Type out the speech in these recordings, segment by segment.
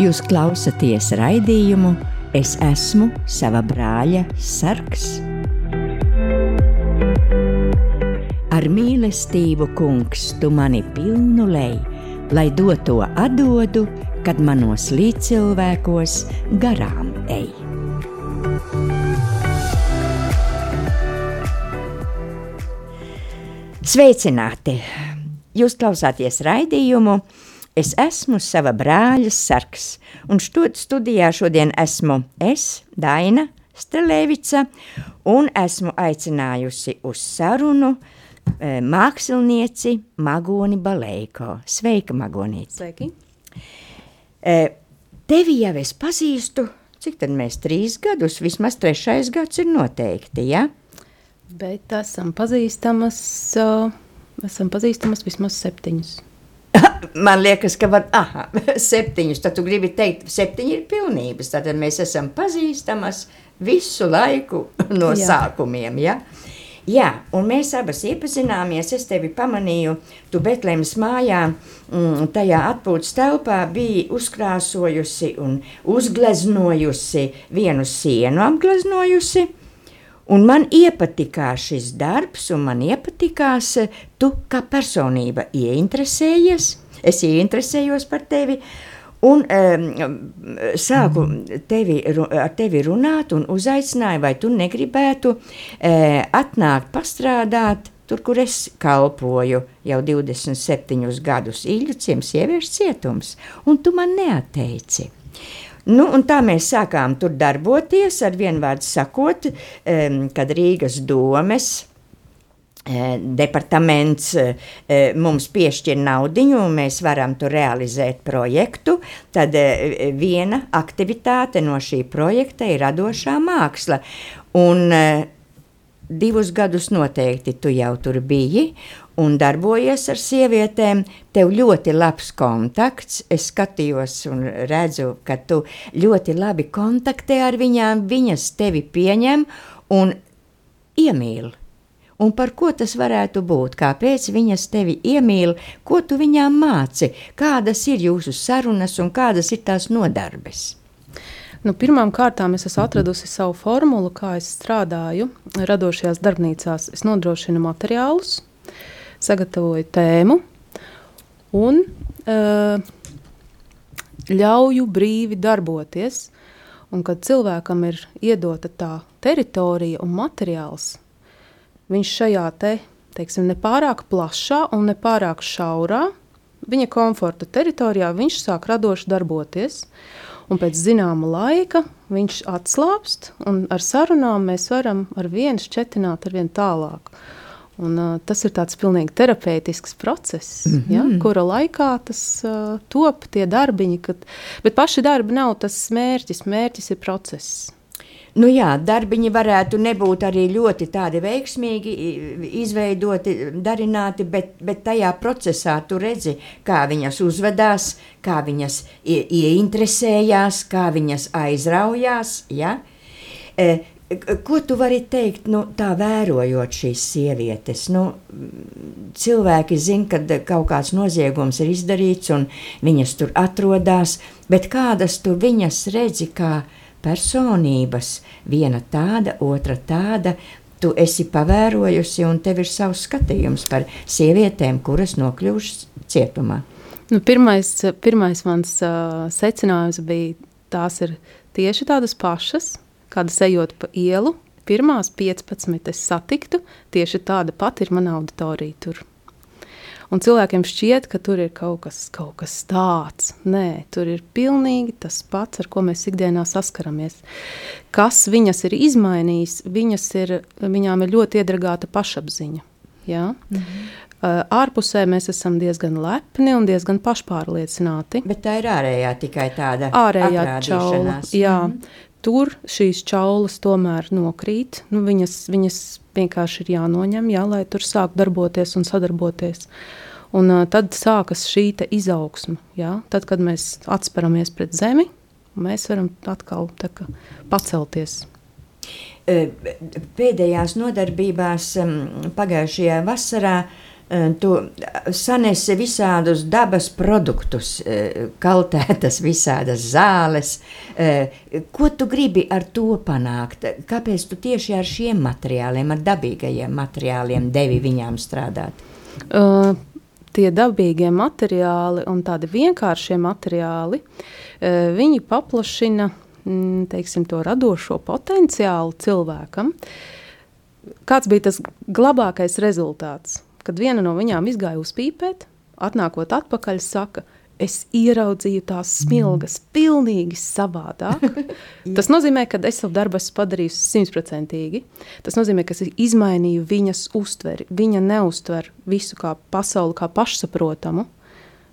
Jūs klausāties raidījumu Es esmu sava brāļa sargs. Ar mīlestību, kungs, tu mani pilnu lej, lai doto atdodu, kad manos līdzcilvēkos garām ej. Sveicināti! Jūs klausāties raidījumu Es esmu sava brāļa sargs, un studijā šodien esmu es, Daina Strelēvica, un esmu aicinājusi uz sarunu e, mākslinieci Magoni Balēko. Sveika, Magonīt! Sveiki! E, tevi jau es pazīstu, cik tad mēs trīs gadus, vismaz trešais gads ir noteikti, ja? Bet esam pazīstamas, uh, esam pazīstamas vismaz septiņus. Man liekas, ka var, aha, septiņus, tad tu gribi teikt, septiņi ir pilnības, tad mēs esam pazīstamas visu laiku no Jā. sākumiem, ja? Jā, un mēs abas iepazināmies, es tevi pamanīju, tu Betlēmas mājā, mm, tajā atpūtas telpā biji uzkrāsojusi un uzgleznojusi vienu sienu apgleznojusi, Un man iepatikās šis darbs, un man iepatikās, tu kā personība ieinteresējies, es ieinteresējos par tevi, un um, sāku tevi, ar tevi runāt un uzaicināju, vai tu negribētu uh, atnākt pastrādāt tur, kur es kalpoju jau 27 gadus, ciems sieviešu cietums, un tu man neateici. Nu, tā mēs sākām tur darboties, ar vienu vārdu sakot, kad Rīgas domes departaments e, mums piešķir naudu, un mēs varam tur realizēt projektu, tad viena aktivitāte no šī projekta ir radošā māksla. Un, divus gadus noteikti tu jau tur biji, un darbojies ar sievietēm, tev ļoti labs kontakts. Es skatījos un redzu, ka tu ļoti labi kontaktē ar viņām, viņas tevi pieņem un iemīl. Un par ko tas varētu būt? Kāpēc viņas tevi iemīl, ko tu viņām māci, kādas ir jūsu sarunas un kādas ir tās nodarbes? Nu, Pirmkārt, es esmu atradusi savu formulu, kā es strādāju radošajās darbnīcās. Es nodrošinu materiālus, sagatavoju tēmu un uh, ļauju brīvi darboties. Un kad cilvēkam ir iedota tā teritorija un materiāls, viņš šajā te, teiksim, nepārāk plašā un nepārāk šaurā viņa komforta teritorijā, viņš sāk radoši darboties. Un pēc zināma laika viņš atslābst, un ar sarunām mēs varam ar vienu šķetināt ar vien tālāk. Un, uh, tas ir tāds pilnīgi terapeitisks process, mm -hmm. ja, kura laikā tas uh, top tie darbiņi, kad, bet paši darbi nav tas mērķis, mērķis ir process. Nu jā, darbiņi varētu nebūt arī ļoti tādi veiksmīgi izveidoti, darināti, bet, bet tajā procesā tu redzi, kā viņas uzvedās, kā viņas ieinteresējās, kā viņas aizraujās, ja? E, Ko tu vari teikt, nu, tā vērojot šīs sievietes? Nu, cilvēki zina, ka kaut kāds noziegums ir izdarīts, un viņas tur atrodas, bet kādas tu viņas redzi kā personības, viena tāda, otra tāda. Tu esi pavērojusi, un tev ir savs skatījums par sievietēm, kuras nokļuvušas cietumā. Nu, pirmais, pirmais mans uh, secinājums bija, tās ir tieši tādas pašas, kādas ejot pa ielu, pirmās 15 es satiktu, tieši tāda pati ir mana auditorija tur. Un cilvēkiem šķiet, ka tur ir kaut kas, kaut kas tāds. Nē, tur ir pilnīgi tas pats, ar ko mēs ikdienā saskaramies. Kas viņas ir izmainījis, viņas ir, viņām ir ļoti iedragāta pašapziņa. Ja? Mm -hmm. Uh, ārpusē mēs esam diezgan lepni un diezgan pašpārliecināti. Bet tā ir ārējā tikai tāda ārējā čaula. Jā, mm -hmm. Tur šīs čaulas tomēr nokrīt. Nu, viņas, viņas vienkārši ir jānoņem, jā, lai tur sāktu darboties un sadarboties. Un, uh, tad sākas šī izaugsme. Tad, kad mēs atsperamies pret zemi, mēs varam atkal kā, pacelties. Pēdējās nodarbībās pagājušajā vasarā Tu sanesi visādus dabas produktus, kaltētas visādas zāles. Ko tu gribi ar to panākt? Kāpēc tu tieši ar šiem materiāliem, ar dabīgajiem materiāliem devi viņām strādāt? Uh, tie dabīgie materiāli un tādi vienkāršie materiāli, viņi paplašina mm, teiksim, to radošo potenciālu cilvēkam. Kāds bija tas labākais rezultāts? Kad viena no viņām izgāja uz pīpēt, atnākot atpakaļ, saka, es ieraudzīju tās smilgas mm. pilnīgi savādāk. Tas nozīmē, ka es savu darbu esmu padarījusi simtprocentīgi. Tas nozīmē, ka es izmainīju viņas uztveri. Viņa neuztver visu kā pasauli, kā pašsaprotamu.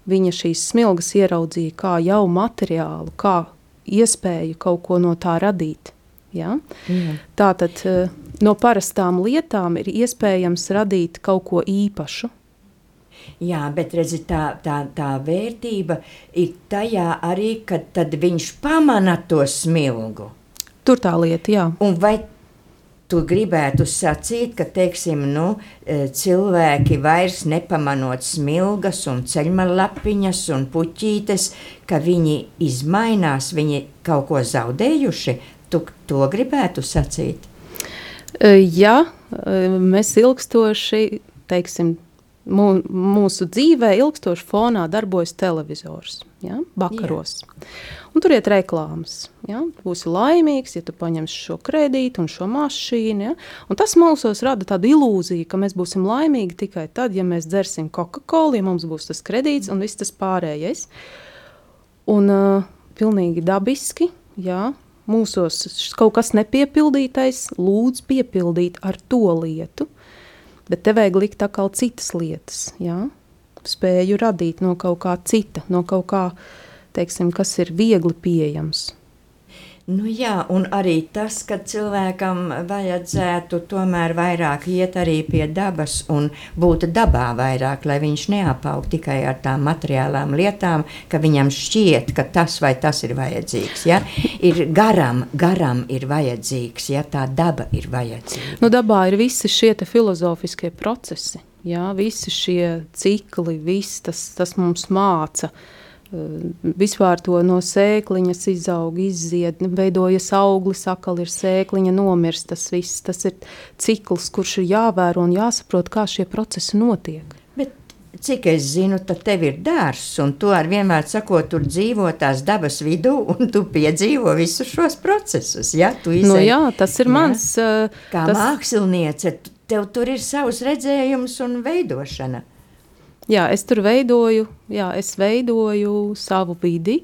Viņa šīs smilgas ieraudzīja kā jau materiālu, kā iespēju kaut ko no tā radīt. Ja? Mm. Tātad eh, no parastām lietām ir iespējams radīt kaut ko īpašu. Jā, bet redzi, tā, tā, tā vērtība ir tajā arī, kad viņš pamana to smilgu. Tur tā lieta, jā. Un vai tu gribētu sacīt, ka teiksim, nu, e, cilvēki vairs nepamanot smilgas un ceļmalapiņas un puķītes, ka viņi izmainās, viņi kaut ko zaudējuši? Tu to gribētu sacīt? Ja mēs ilgstoši, teiksim, mūsu dzīvē ilgstoši fonā darbojas televizors, ja, vakaros. Jā. Un tur iet reklāmas. Ja? Būsi laimīgs, ja tu paņemsi šo kredītu un šo mašīnu. Ja? Un tas mūsos rada tādu ilūziju, ka mēs būsim laimīgi tikai tad, ja mēs dzersim Coca-Cola, ja mums būs tas kredīts un viss tas pārējais. Un uh, pilnīgi dabiski, jā, mūsos kaut kas nepiepildītais, lūdz piepildīt ar to lietu, bet te vajag likt atkal citas lietas, jā? spēju radīt no kaut kā cita, no kaut kā, teiksim, kas ir viegli pieejams. Nu jā, un arī tas, ka cilvēkam vajadzētu tomēr vairāk iet arī pie dabas un būt dabā vairāk, lai viņš neapaug tikai ar tām materiālām lietām, ka viņam šķiet, ka tas vai tas ir vajadzīgs. Ja? Ir garam, garam ir vajadzīgs, ja tā daba ir vajadzīga. Nu, dabā ir visi šie filozofiskie procesi, ja? visi šie cikli, viss tas, tas mums māca. Uh, vispār to no sēkliņas izaug, izzied, veidojas auglis, atkal ir sēkliņa, nomirst tas viss. Tas ir cikls, kurš ir jāvēro un jāsaprot, kā šie procesi notiek. Bet cik es zinu, tad tev ir dārsts, un tu ar vienmēr sakot, tur dzīvo tās dabas vidū, un tu piedzīvo visus šos procesus. Ja? Izai, nu jā, tas ir mans. Ja? Kā tas... māksliniece, tev tur ir savs redzējums un veidošana. Jā, es tur veidoju, jā, es veidoju savu vidi.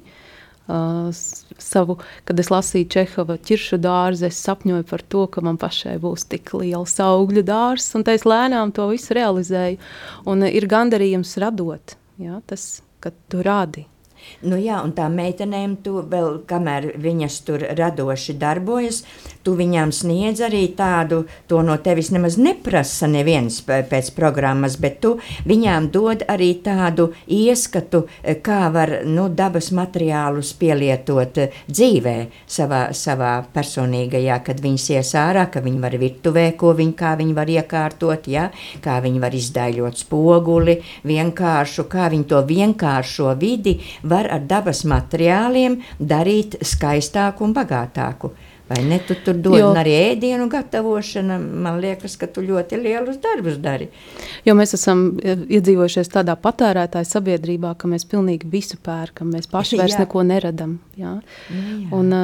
Uh, savu, kad es lasīju Čehova ķiršu dārzu, es sapņoju par to, ka man pašai būs tik liels augļu dārzs, un es lēnām to visu realizēju. Un ir gandarījums radot, jā, tas, kad tu radi. Nu, jā, un tā meitenēm, tu vēl, kamēr viņas tur radoši darbojas, tu viņām sniedz arī tādu, to no tevis nemaz neprasa neviens pēc programmas, bet tu viņām dod arī tādu ieskatu, kā var nu, dabas materiālus pielietot dzīvē, savā, savā personīgajā, kad viņas ies ārā, ka viņi var virtuvē, ko viņi, kā viņi var iekārtot, ja? kā viņi var izdaļot spoguli, vienkāršu, kā viņi to vienkāršo vidi var ar dabas materiāliem darīt skaistāku un bagātāku. Vai ne? Tu tur dod jo, arī ēdienu gatavošanu. Man liekas, ka tu ļoti lielus darbus dari. Jo mēs esam iedzīvojušies tādā patērētāja sabiedrībā, ka mēs pilnīgi visu pērkam. Mēs paši vairs jā. neko neradam. Jā? Nu jā. Un,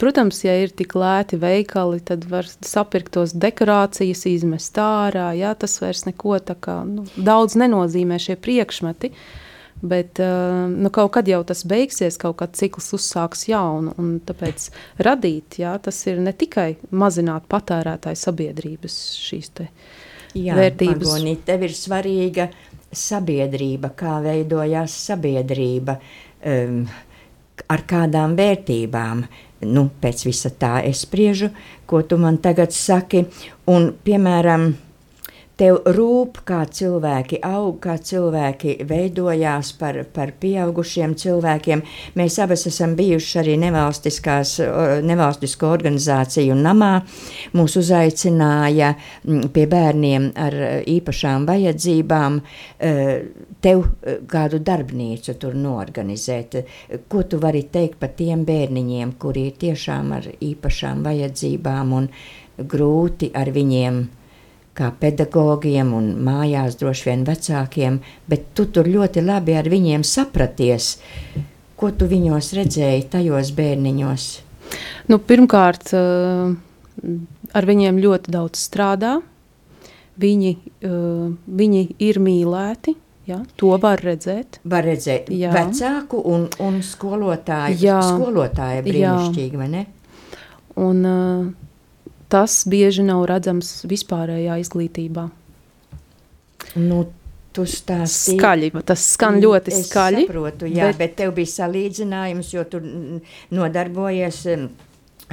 protams, ja ir tik lēti veikali, tad var sapirkt tos dekorācijas, izmest ārā. Jā? Tas vairs neko tā kā nu, daudz nenozīmē šie priekšmeti. Uh, Bet uh, nu, kaut kad jau tas beigsies, kaut kad cikls uzsāks jaunu. Tāpēc radīt, jā, tas ir ne tikai mazināt patērētāju sabiedrības šīs jā, vērtības. Magoni, tev ir svarīga sabiedrība, kā veidojās sabiedrība, um, ar kādām vērtībām. Nu, pēc visa tā es spriežu, ko tu man tagad saki. Un, piemēram, tev rūp, kā cilvēki aug, kā cilvēki veidojās par, par pieaugušiem cilvēkiem. Mēs abas esam bijuši arī nevalstisko organizāciju namā. Mūs uzaicināja pie bērniem ar īpašām vajadzībām tev kādu darbnīcu tur norganizēt. Ko tu vari teikt par tiem bērniņiem, kuri ir tiešām ar īpašām vajadzībām un grūti ar viņiem? Kā pedagogiem un mājās droši vien vecākiem, bet tu tur ļoti labi ar viņiem sapraties, ko tu viņos redzēji tajos bērniņos. Nu, pirmkārt, eh, ar viņiem ļoti daudz strādā. Viņi, eh, viņi ir mīlēti. Ja, to var redzēt. Var redzēt jā. vecāku un, un skolotāju. Jā. Skolotāja brīnišķīgi, vai ne? Un, uh, tas bieži nav redzams vispārējā izglītībā. Nu, tu stāsti. Skaļi, tas skan ļoti es skaļi. Es saprotu, jā, bet, bet tev bija salīdzinājums, jo tu nodarbojies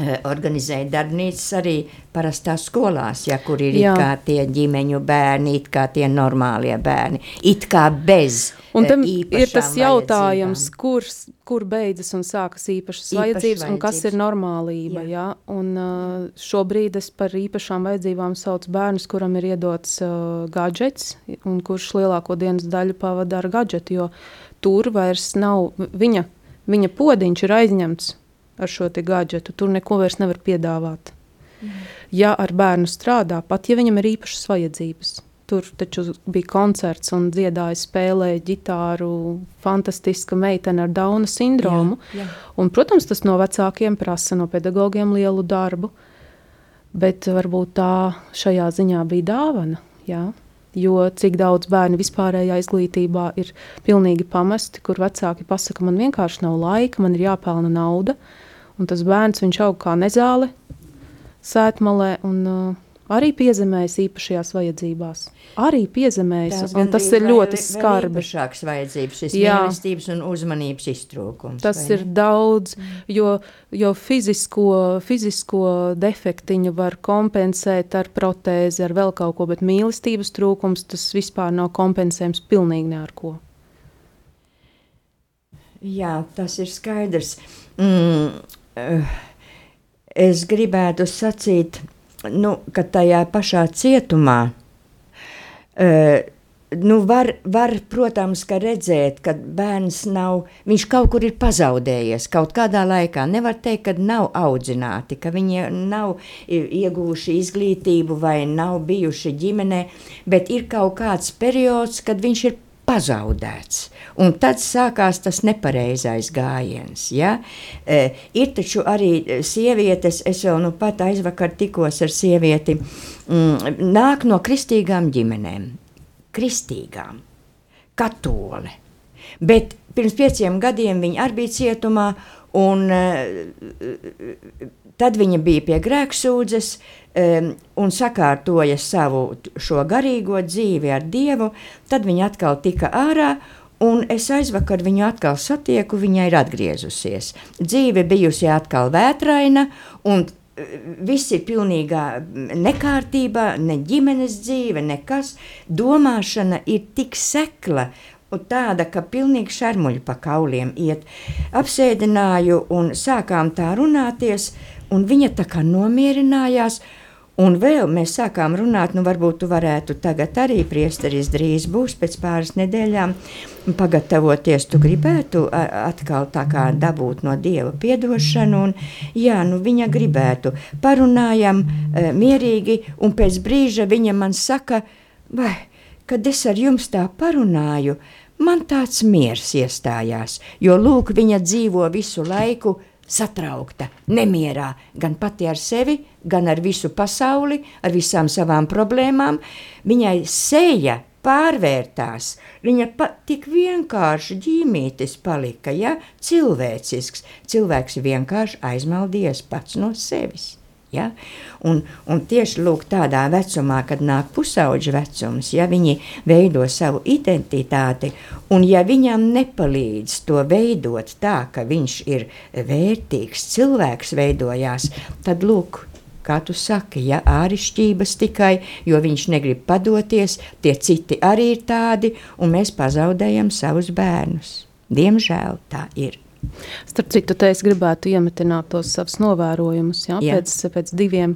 organizēja darbnīcas arī parastās skolās, ja, kur ir Jā. it kā tie ģimeņu bērni, it kā tie normālie bērni, it kā bez Un tam eh, ir tas jautājums, kur, kur beidzas un sākas īpašas Īpaši vajadzības, vajadzības un kas ir normālība. Jā. Ja? Un, uh, šobrīd es par īpašām vajadzībām saucu bērnus, kuram ir iedots uh, gadžets, un kurš lielāko dienas daļu pavada ar gadžetu, jo tur vairs nav viņa, viņa podiņš ir aizņemts ar šo gadgetu. Tur neko vairs nevar piedāvāt. Mm. Ja ar bērnu strādā, pat ja viņam ir īpašas vajadzības, tur taču bija koncerts un dziedāja, spēlēja ģitāru. Fantastiska meitene ar Dauna sindromu. Jā, jā. Un, protams, tas no vecākiem prasa no pedagogiem lielu darbu. Bet varbūt tā šajā ziņā bija dāvana. Jā. Jo cik daudz bērnu vispārējā izglītībā ir pilnīgi pamesti, kur vecāki pasaka, man vienkārši nav laika, man ir jāpelna nauda. Un tas bērns aug kā nezāle, sētmalē. Un, uh, arī piezemējas īpašajās vajadzībās. Arī piezemējas, un tas ir ļoti skarbi. Tas ir īpašāks vajadzības, šis mīlestības un uzmanības iztrūkums. Tas ir daudz, jo, jo fizisko, fizisko defektiņu var kompensēt ar protēzi, ar vēl kaut ko, bet mīlestības trūkums tas vispār nav kompensējams pilnīgi ne ar ko. Jā, tas ir skaidrs. Mm, es gribētu sacīt, nu, ka tajā pašā cietumā uh, nu var, var, protams, redzēt, ka bērns nav, viņš kaut kur ir pazaudējies kaut kādā laikā. Nevar teikt, ka nav audzināti, ka viņi nav ieguvuši izglītību vai nav bijuši ģimenē, bet ir kaut kāds periods, kad viņš ir pazaudēts. Un tad sākās tas nepareizais gājiens. Ja? E, ir taču arī sievietes, es vēl nu pat aizvakar tikos ar sievieti, mm, nāk no kristīgām ģimenēm. Kristīgām, katole. Bet pirms pieciem gadiem viņa arī bija cietumā, un e, tad viņa bija pie grēksūdzes, um, un sakārtoja savu šo garīgo dzīvi ar Dievu, tad viņa atkal tika ārā. Un es aizvakar viņu atkal satieku, viņa ir atgriezusies. Dzīve bijusi atkal vētraina, un viss ir pilnīgā nekārtībā, ne ģimenes dzīve, nekas. Domāšana ir tik sekla, un tāda, ka pilnīgi šarmuļi pa kauliem iet. Apsēdināju un sākām tā runāties, un viņa tā kā nomierinājās. Un vēl mēs sākām runāt, nu, varbūt tu varētu tagad arī priesteris drīz būs pēc pāris nedēļām pagatavoties. Tu gribētu atkal tā kā dabūt no Dieva piedošanu, un jā, nu viņa gribētu. Parunājam e, mierīgi, un pēc brīža viņa man saka, vai, kad es ar jums tā parunāju, man tāds miers iestājās, jo lūk, viņa dzīvo visu laiku satraukta, nemierā, gan pati ar sevi, gan ar visu pasauli, ar visām savām problēmām. Viņai seja pārvērtās. Viņa pa, tik vienkārši ģīmītis palika, ja cilvēcisks. Cilvēks vienkārši aizmaldījies pats no sevis. Ja? Un, un tieši lūk, tādā vecumā, kad nāk pusauģa vecums, ja viņi veido savu identitāti, un ja viņam nepalīdz to veidot tā, ka viņš ir vērtīgs cilvēks, veidojās, tad lūk, kā tu saki, ja ārišķības tikai, jo viņš negrib padoties, tie citi arī ir tādi, un mēs pazaudējam savus bērnus. Diemžēl tā ir. Starp citu, te es gribētu iemetināt tos savus novērojumus, jā, jā. Pēc, pēc diviem,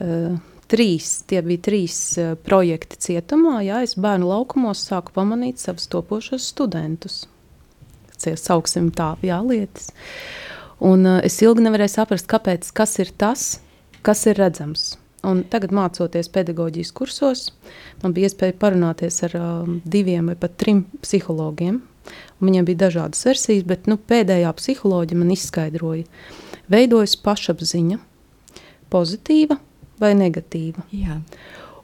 uh, trīs, tie bija trīs uh, projekti cietumā, jā, es bērnu laukumos sāku pamanīt savus topošos studentus. Sauksim tā, jā, lietas. Un uh, es ilgi nevarēju saprast, kāpēc, kas ir tas, kas ir redzams. Un tagad, mācoties pedagoģijas kursos, man bija iespēja parunāties ar um, diviem vai pat trim psihologiem. Viņiem bija dažādas versijas, bet nu, pēdējā psiholoģija man izskaidroja, veidojas pašapziņa, pozitīva vai negatīva. Jā.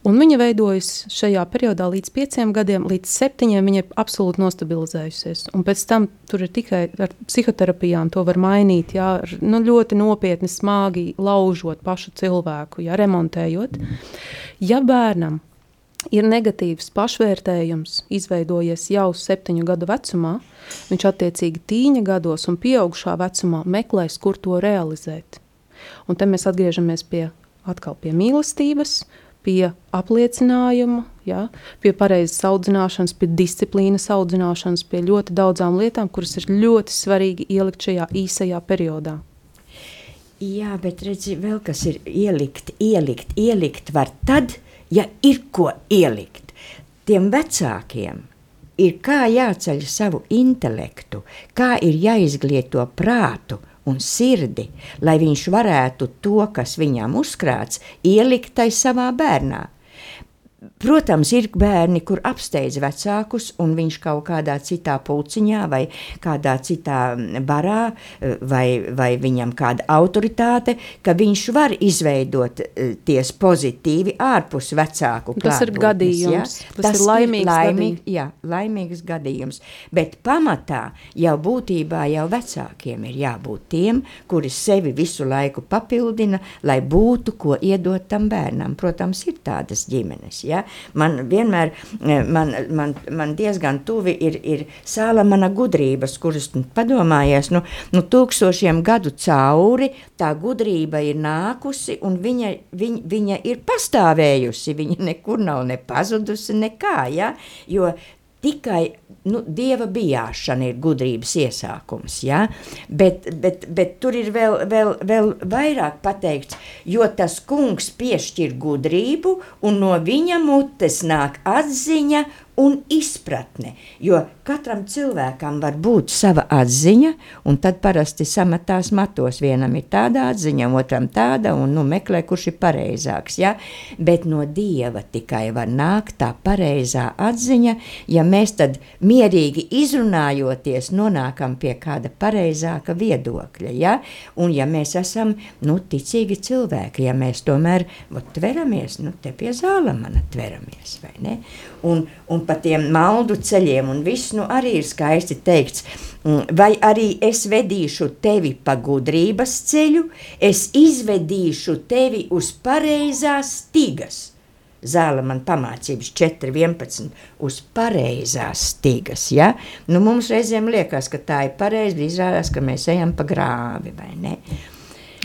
Un viņa veidojas šajā periodā līdz pieciem gadiem, līdz septiņiem. Viņa ir absolūti nostabilizējusies. Un pēc tam tur ir tikai ar psihoterapijām to var mainīt. Jā, nu, ļoti nopietni, smagi laužot pašu cilvēku, jā, remontējot. Ja bērnam ir negatīvs pašvērtējums, izveidojies jau septiņu gadu vecumā, viņš attiecīgi tīņa gados un pieaugušā vecumā meklēs, kur to realizēt. Un te mēs atgriežamies pie, atkal pie mīlestības, pie apliecinājuma, ja, pie pareizas audzināšanas, pie disciplīnas audzināšanas, pie ļoti daudzām lietām, kuras ir ļoti svarīgi ielikt šajā īsajā periodā. Jā, bet redzi, vēl kas ir ielikt, ielikt, ielikt var tad, ja ir ko ielikt. Tiem vecākiem ir kā jāceļ savu intelektu, kā ir jāizglieto prātu, un sirdi, lai viņš varētu to, kas viņam uzkrāts, ielikt tai savā bērnā. Protams, ir bērni, kur apsteidz vecākus, un viņš kaut kādā citā pulciņā vai kādā citā barā, vai, vai viņam kāda autoritāte, ka viņš var izveidot eh, ties pozitīvi ārpus vecāku Tas ir gadījums, ja? tas, tas ir laimīgs, laimīgs, gadījums. Jā, laimīgs gadījums, bet pamatā jau būtībā jau vecākiem ir jābūt tiem, kuri sevi visu laiku papildina, lai būtu ko iedot tam bērnam. Protams, ir tādas ģimenes, ja? Ja? Man vienmēr, eh, man, man, man diezgan tuvi ir, ir sāla mana gudrības, kuras nu, padomājies, nu, nu tūkstošiem gadu cauri tā gudrība ir nākusi un viņa, viņa, viņa ir pastāvējusi, viņa nekur nav ne pazudusi nekā, ja? jo tikai nu, dieva bijāšana ir gudrības iesākums. Ja? Bet, bet, bet tur ir vēl, vēl, vēl vairāk pateikts, jo tas kungs piešķir gudrību, un no viņa mutes nāk atziņa un izpratne. Jo katram cilvēkam var būt sava atziņa, un tad parasti sametās matos. Vienam ir tāda atziņa, otram tāda, un nu, meklē, kurš ir pareizāks. Ja? Bet no dieva tikai var nākt tā pareizā atziņa, ja mēs tad mierīgi izrunājoties, nonākam pie kāda pareizāka viedokļa. Ja? Un ja mēs esam nu, ticīgi cilvēki, ja mēs tomēr ot, tveramies, nu, te pie zāla mana tveramies, vai ne? Un, un pa tiem maldu ceļiem, un viss nu, arī ir skaisti teikts. Mm, vai arī es vedīšu tevi pa gudrības ceļu, es izvedīšu tevi uz pareizās stigas. Zāle man pamācības 4, 11 uz pareizās stigas. Ja? Nu, mums reizēm liekas, ka tā ir pareizi, bet izrādās, ka mēs ejam pa grāvi, vai ne?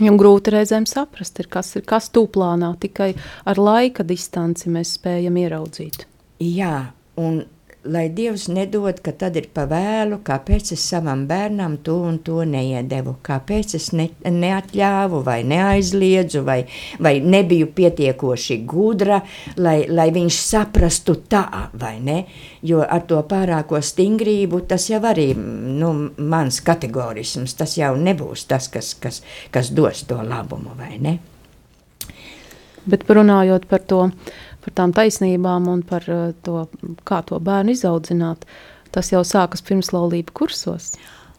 Un grūti reizēm saprast, ir, kas ir kas tūplānā, tikai ar laika distanci mēs spējam ieraudzīt. Jā, un lai Dievs nedod, ka tad ir pavēlu, kāpēc es savam bērnam to un to neiedevu, kāpēc es ne, neatļāvu vai neaizliedzu vai, vai nebiju pietiekoši gudra, lai, lai viņš saprastu tā vai ne, jo ar to pārāko stingrību tas jau arī nu, mans kategorisms, tas jau nebūs tas, kas, kas, kas dos to labumu vai ne. Bet runājot par to, uh, par tām taisnībām un par eh, to, kā to bērnu izaudzināt, tas jau sākas pirmslaulību kursos.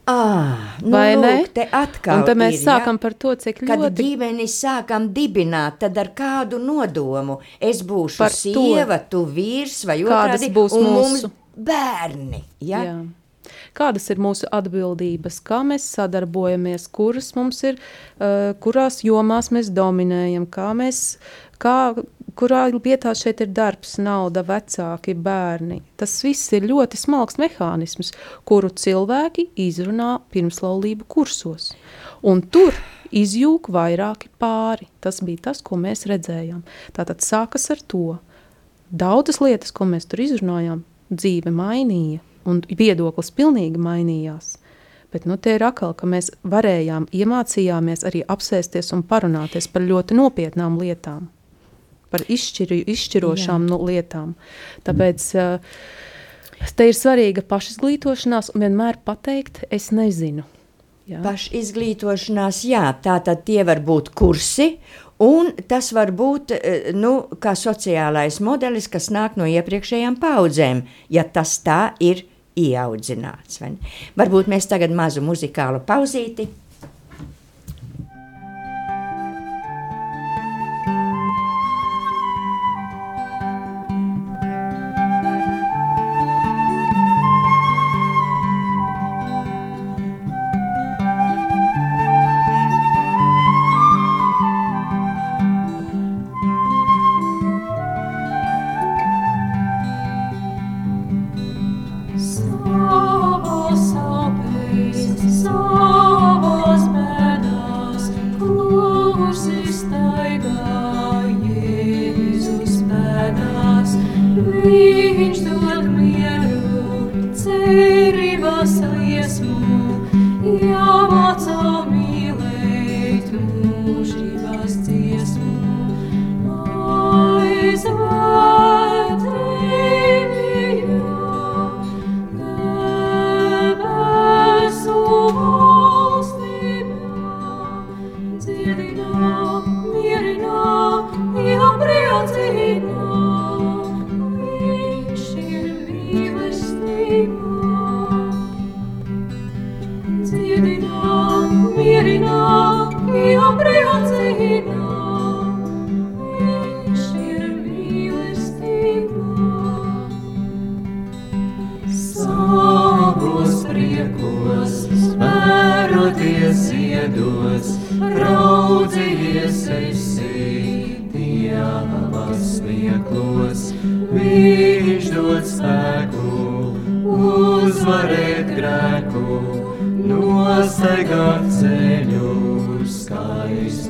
Ah, nu Vai lūk, ne? Te atkal un tad mēs ir, sākam ja? par to, cik Kad ļoti... Kad ģimeni sākam dibināt, tad ar kādu nodomu es būšu par sieva, to. tu vīrs vai otrādi, būs un mūsu? mums bērni. Ja? Jā. Kādas ir mūsu atbildības, kā mēs sadarbojamies, kuras mums ir, uh, kurās jomās mēs dominējam, kā mēs, kā kurā vietā šeit ir darbs, nauda, vecāki, bērni. Tas viss ir ļoti smalks mehānisms, kuru cilvēki izrunā pirmslaulību kursos. Un tur izjūg vairāki pāri. Tas bija tas, ko mēs redzējām. Tātad sākas ar to. Daudzas lietas, ko mēs tur izrunājām, dzīve mainīja, un viedoklis pilnīgi mainījās. Bet nu, te ir atkal, ka mēs varējām, iemācījāmies arī apsēsties un parunāties par ļoti nopietnām lietām, par izšķiru, izšķirošām nu, lietām. Tāpēc uh, te ir svarīga pašizglītošanās un vienmēr pateikt, es nezinu. Jā. Pašizglītošanās, jā, tā tad tie var būt kursi, un tas var būt eh, nu, kā sociālais modelis, kas nāk no iepriekšējām paudzēm, ja tas tā ir ieaudzināts. Varbūt mēs tagad mazu muzikālu pauzīti.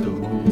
都。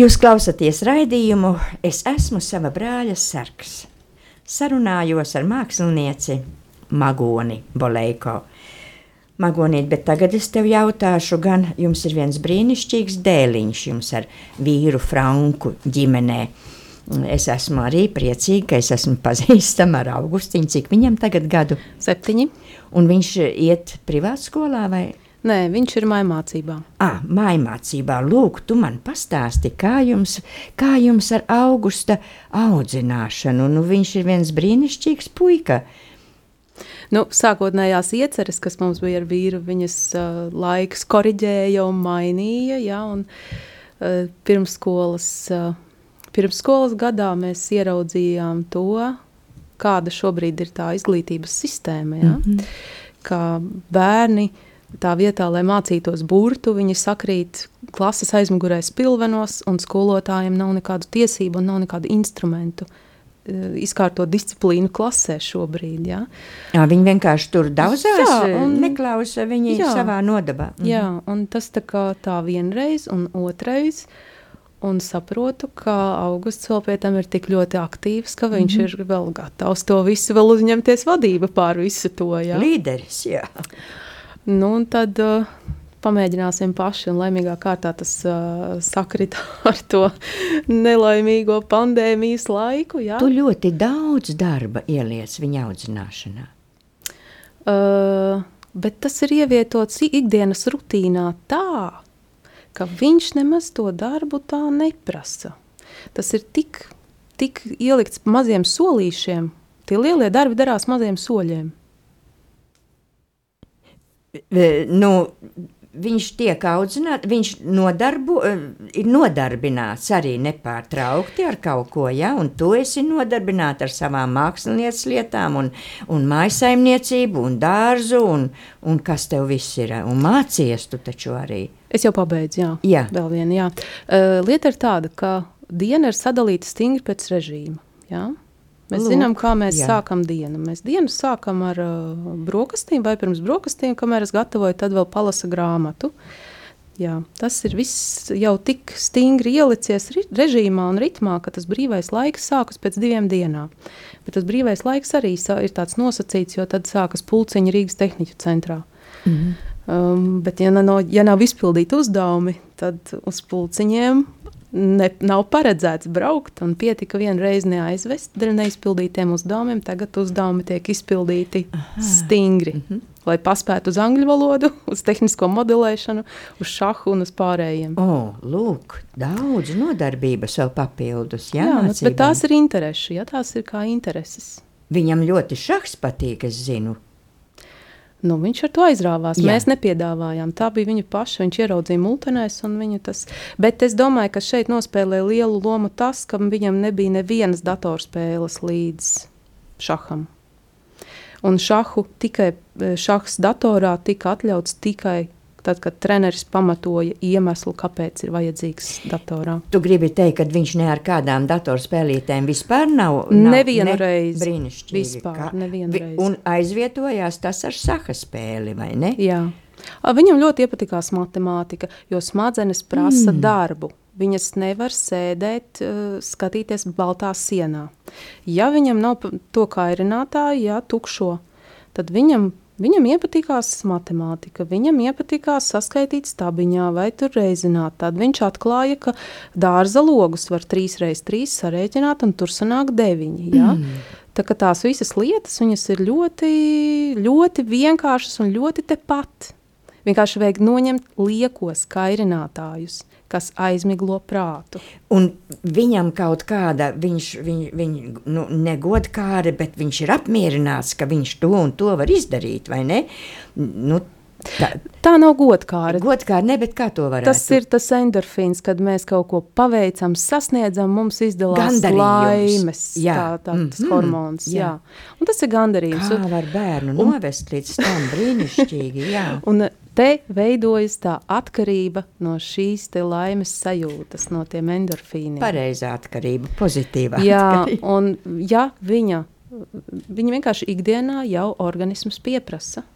Jūs klausāties raidījumu, es esmu sava brāļa sarks. Sarunājos ar mākslinieci Magoni Boleiko. Magonīt, bet tagad es tev jautāšu, gan jums ir viens brīnišķīgs dēliņš jums ar vīru Franku ģimenē. Es esmu arī priecīga, ka es esmu pazīstama ar Augustiņu, cik viņam tagad gadu? Septiņi. Un viņš iet privātskolā vai Nē, viņš ir maimācībā. Ah, maimācībā. Lūk, tu man pastāsti, kā jums, kā jums ar augusta audzināšanu. Nu, viņš ir viens brīnišķīgs puika. Nu, sākotnējās ieceres, kas mums bija ar vīru, viņas uh, laiks koriģēja un mainīja. Ja, un, uh, pirmsskolas, uh, pirmsskolas gadā mēs ieraudzījām to, kāda šobrīd ir tā izglītības sistēma. Ja? Mm -hmm. Kā bērni tā vietā, lai mācītos burtu, viņi sakrīt klases aizmugurē spilvenos, un skolotājiem nav nekādu tiesību un nav nekādu instrumentu Eh, izkārtot disciplīnu klasē šobrīd. Ja? Jā, viņi vienkārši tur daudzās, jā, eh, un, neklausa viņi jā, savā nodabā. Mhm. Jā, un tas tā kā tā vienreiz un otrais, un saprotu, ka augusts vēl pie tam ir tik ļoti aktīvs, ka viņš mm -hmm. ir vēl gatavs to visu vēl uzņemties vadība pār visu to. Ja? Līderis, jā. Nu, tad... Uh, pamēģināsim paši, un laimīgā kārtā tas uh, sakrita ar to nelaimīgo pandēmijas laiku. Jā. Tu ļoti daudz darba ieliec viņa audzināšanā. Uh, bet tas ir ievietots ikdienas rutīnā tā, ka viņš nemaz to darbu tā neprasa. Tas ir tik, tik ielikts maziem solīšiem, tie lielie darbi darās maziem soļiem. Nu, viņš tiek audzināts, viņš nodarbu, eh, ir nodarbināts arī nepārtraukti ar kaut ko, ja, un tu esi nodarbināts ar savām mākslinieces lietām, un, un maisaimniecību, un dārzu, un, un kas tev viss ir, un mācies tu taču arī. Es jau pabeidzu, jā. jā. Vēl viena, jā. Uh, lieta ir tāda, ka diena ir sadalīta stingri pēc režīma, jā. Mēs Lūk, zinām, kā mēs jā. sākam dienu. Mēs dienu sākam ar uh, brokastīm, vai pirms brokastīm, kamēr es gatavoju, tad vēl palasa grāmatu. Jā, tas ir viss jau tik stingri ielicies režīmā un ritmā, ka tas brīvais laiks sākas pēc divām dienām. Bet tas brīvais laiks arī ir tāds nosacīts, jo tad sākas pulciņa Rīgas tehniķu centrā. Mm -hmm. um, bet, ja, no, ja nav izpildīti uzdevumi, tad uz pulciņiem ne, nav paredzēts braukt, un pietika vienu reizi neaizvest dēļ neizpildītiem uzdevumiem. Tagad uzdevumi tiek izpildīti Aha. stingri, mm -hmm. lai paspētu uz angļu valodu, uz tehnisko modelēšanu, uz šahu un uz pārējiem. O, lūk, daudz nodarbības vēl papildus. Jā, jā bet tās ir intereses, ja tās ir kā intereses. Viņam ļoti šahs patīk, es zinu. Nu, viņš ar to aizrāvās. Jā. Mēs nepiedāvājām. Tā bija viņa paša. Viņš ieraudzīja multenēs. Tas... Bet es domāju, ka šeit nospēlē lielu lomu tas, ka viņam nebija nevienas datorspēles līdz šaham. Un šahu tikai šahs datorā tika atļauts tikai tad, kad treneris pamatoja iemeslu, kāpēc ir vajadzīgs datorā. Tu gribi teikt, ka viņš ne ar kādām datorspēlītēm vispār nav? nav nevienu ne, reizi. Brīnišķīgi. Vispār, ka, nevienu vi, reizi. Un aizvietojās tas ar saha spēli, vai ne? Jā. Viņam ļoti iepatikās matemātika, jo smadzenes prasa mm. darbu. Viņas nevar sēdēt, skatīties baltā sienā. Ja viņam nav to kairinātāju, ja tukšo, tad viņam Viņam iepatikās matemātika, viņam iepatikās saskaitīt stabiņā vai tur reizināt. Tad viņš atklāja, ka dārza logus var 3x3 sarēķināt, un tur sanāk 9. Ja? Mm. Tā kā tās visas lietas ir ļoti, ļoti vienkāršas un ļoti tepat. Vienkārši vajag noņemt liekos kairinātājus kas aizmiglo prātu. Un viņam kaut kāda, viņš, viņ, viņ, nu, negodkāri, bet viņš ir apmierināts, ka viņš to un to var izdarīt, vai ne? Nu, Tā, tā nav godkāra. Godkāra, ne, bet kā to varētu? Tas ir tas endorfīns, kad mēs kaut ko paveicam, sasniedzam, mums izdalās laimes, jā. tā, tā, tas mm, hormons, jā. jā. Un tas ir gandarījums. Kā var bērnu un, novest līdz tam brīnišķīgi, jā. Un te veidojas tā atkarība no šīs laimes sajūtas, no tiem endorfīniem. Pareizā atkarība, pozitīvā Jā, atkarība. un ja viņa, viņa vienkārši ikdienā jau organisms pieprasa.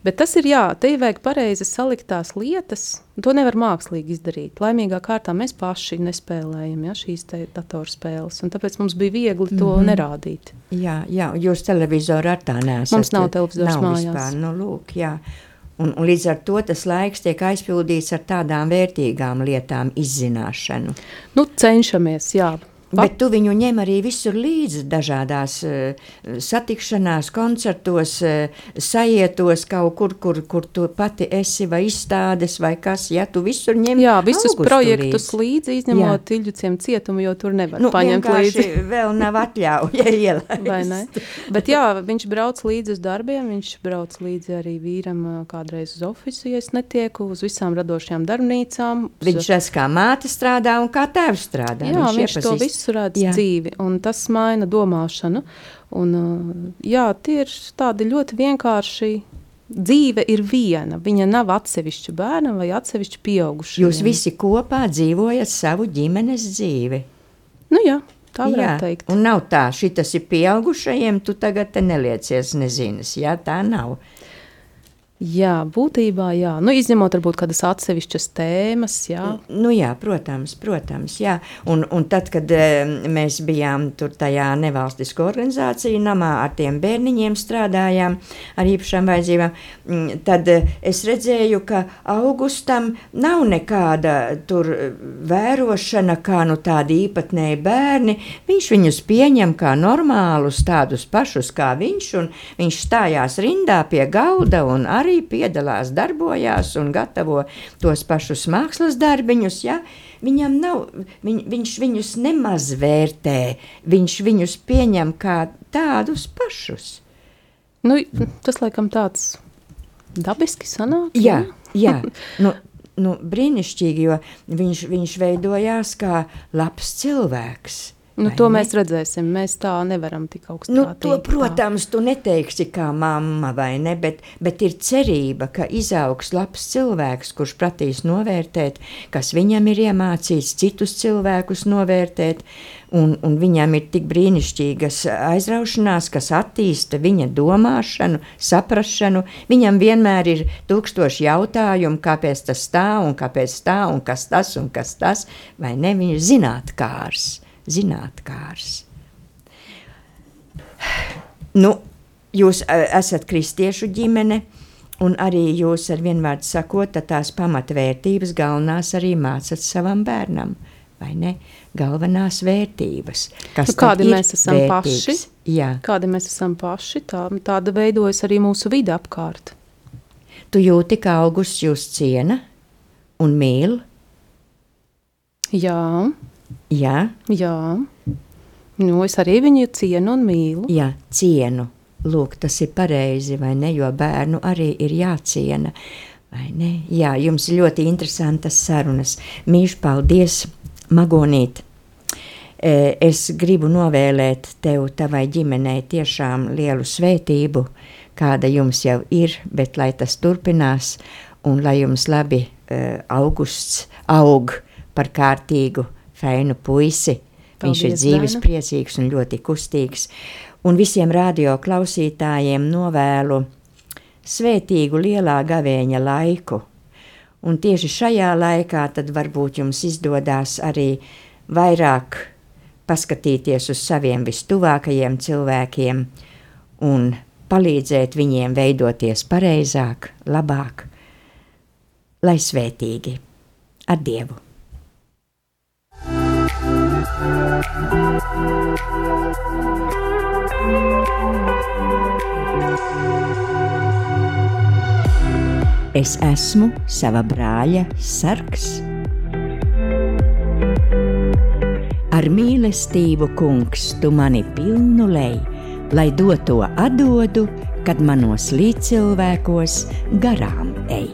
Bet tas ir jā, te vajag pareizi salikt tās lietas. To nevar mākslīgi izdarīt. Laimīgā kārtā mēs paši nespēlējam ja, šīs datorspēles. Tāpēc mums bija viegli to mm -hmm. nerādīt. Jā, jā jūs televizoru ar tā nesat. Mums nav televizors nav mājās. Vispār, nu, lūk, jā. Un, un līdz ar to tas laiks tiek aizpildīts ar tādām vērtīgām lietām, izzināšanu. Nu, cenšamies, jā. Pa... Bet tu viņu ņem arī visur līdzi, dažādās uh, satikšanās, koncertos, uh, sajietos, kaut kur, kur, kur tu pati esi, vai izstādes, vai kas. Ja tu visur ņem Jā, visus projektus līdzi, līdzi izņemot Tiļģuciem cietumu, jo tur nevar nu, paņemt līdzi. vēl nav atļauja ielaist. Vai ne? Bet jā, viņš brauc līdzi uz darbiem, viņš brauc līdzi arī vīram kādreiz uz ofisu, ja es netieku, uz visām radošajām darbnīcām. Viņš redz, kā māte strādā un kā tēvs strādā. Jā, viņš, viņš to visu visu redz jā. dzīvi, un tas maina domāšanu. Un, uh, jā, tie ir tādi ļoti vienkārši. Dzīve ir viena. Viņa nav atsevišķa bērna vai atsevišķa pieauguša. Jūs visi kopā dzīvojat savu ģimenes dzīvi. Nu, jā, tā varētu jā. teikt. Un nav tā, šis ir pieaugušajiem, tu tagad neliecies nezinas. Jā, tā nav. Jā, būtībā jā. Nu, izņemot varbūt kādas atsevišķas tēmas. Jā, nu, jā protams, protams. Jā. Un, un tad, kad e, mēs bijām tur tajā nevalstiskā organizācija namā ar tiem bērniņiem strādājām ar īpašām vajadzībām, tad e, es redzēju, ka augustam nav nekāda tur vērošana, kā nu tādi īpatnēji bērni. Viņš viņus pieņem kā normālus, tādus pašus kā viņš, un viņš stājās rindā pie galda un arī arī piedalās, darbojās un gatavo tos pašus mākslas darbiņus. Ja? Viņam nav, viņ, viņš viņus nemaz vērtē, viņš viņus pieņem kā tādus pašus. Nu, tas laikam tāds dabiski sanāk. Jā, jā. nu, nu, brīnišķīgi, jo viņš, viņš veidojās kā labs cilvēks. Nu, to ne? mēs redzēsim. Mēs tā nevaram tik augstu nu, to, protams, tā. tu neteiksi kā mamma, vai ne? Bet, bet ir cerība, ka izaugs labs cilvēks, kurš prasīs novērtēt, kas viņam ir iemācīts, citus cilvēkus novērtēt. Un, un viņam ir tik brīnišķīgas aizraušanās, kas attīsta viņa domāšanu, saprāšanu. Viņam vienmēr ir tūkstoši jautājumu, kāpēc tas tā, un kāpēc tā, un kas tas, un kas tas, vai ne? Viņa ir zinātnākārs zinātnākārs. Nu, jūs e, esat kristiešu ģimene, un arī jūs ar vienvārdu sakot, tās pamatvērtības galvenās arī mācat savam bērnam. Vai ne? Galvenās vērtības. Kas nu, kādi mēs esam vērtīgs? paši? Jā. Kādi mēs esam paši, tā, tāda veidojas arī mūsu vide apkārt. Tu jūti, ka augusts jūs ciena un mīl? Jā. Jā. Jā. Nu, es arī viņu cienu un mīlu. Jā, cienu. Lūk, tas ir pareizi, vai ne? Jo bērnu arī ir jāciena. Jā, jums ļoti interesantas sarunas. Mīļš, paldies, Magonīt! E, es gribu novēlēt tev, tavai ģimenei, tiešām lielu svētību, kāda jums jau ir, bet lai tas turpinās un lai jums labi uh, augusts aug par kārtīgu feinu puisi. Paldies, Viņš ir dzīves, Dāna. priecīgs un ļoti kustīgs. Un visiem radio klausītājiem novēlu svētīgu lielā gavēņa laiku. Un tieši šajā laikā tad varbūt jums izdodas arī vairāk paskatīties uz saviem vistuvākajiem cilvēkiem un palīdzēt viņiem veidoties pareizāk, labāk, lai svētīgi ar Dievu! Es esmu sava brāļa sargs. Ar mīlestību, kungs, tu mani pilnu lej, lai doto atdodu, kad manos līdzcilvēkos garām ej.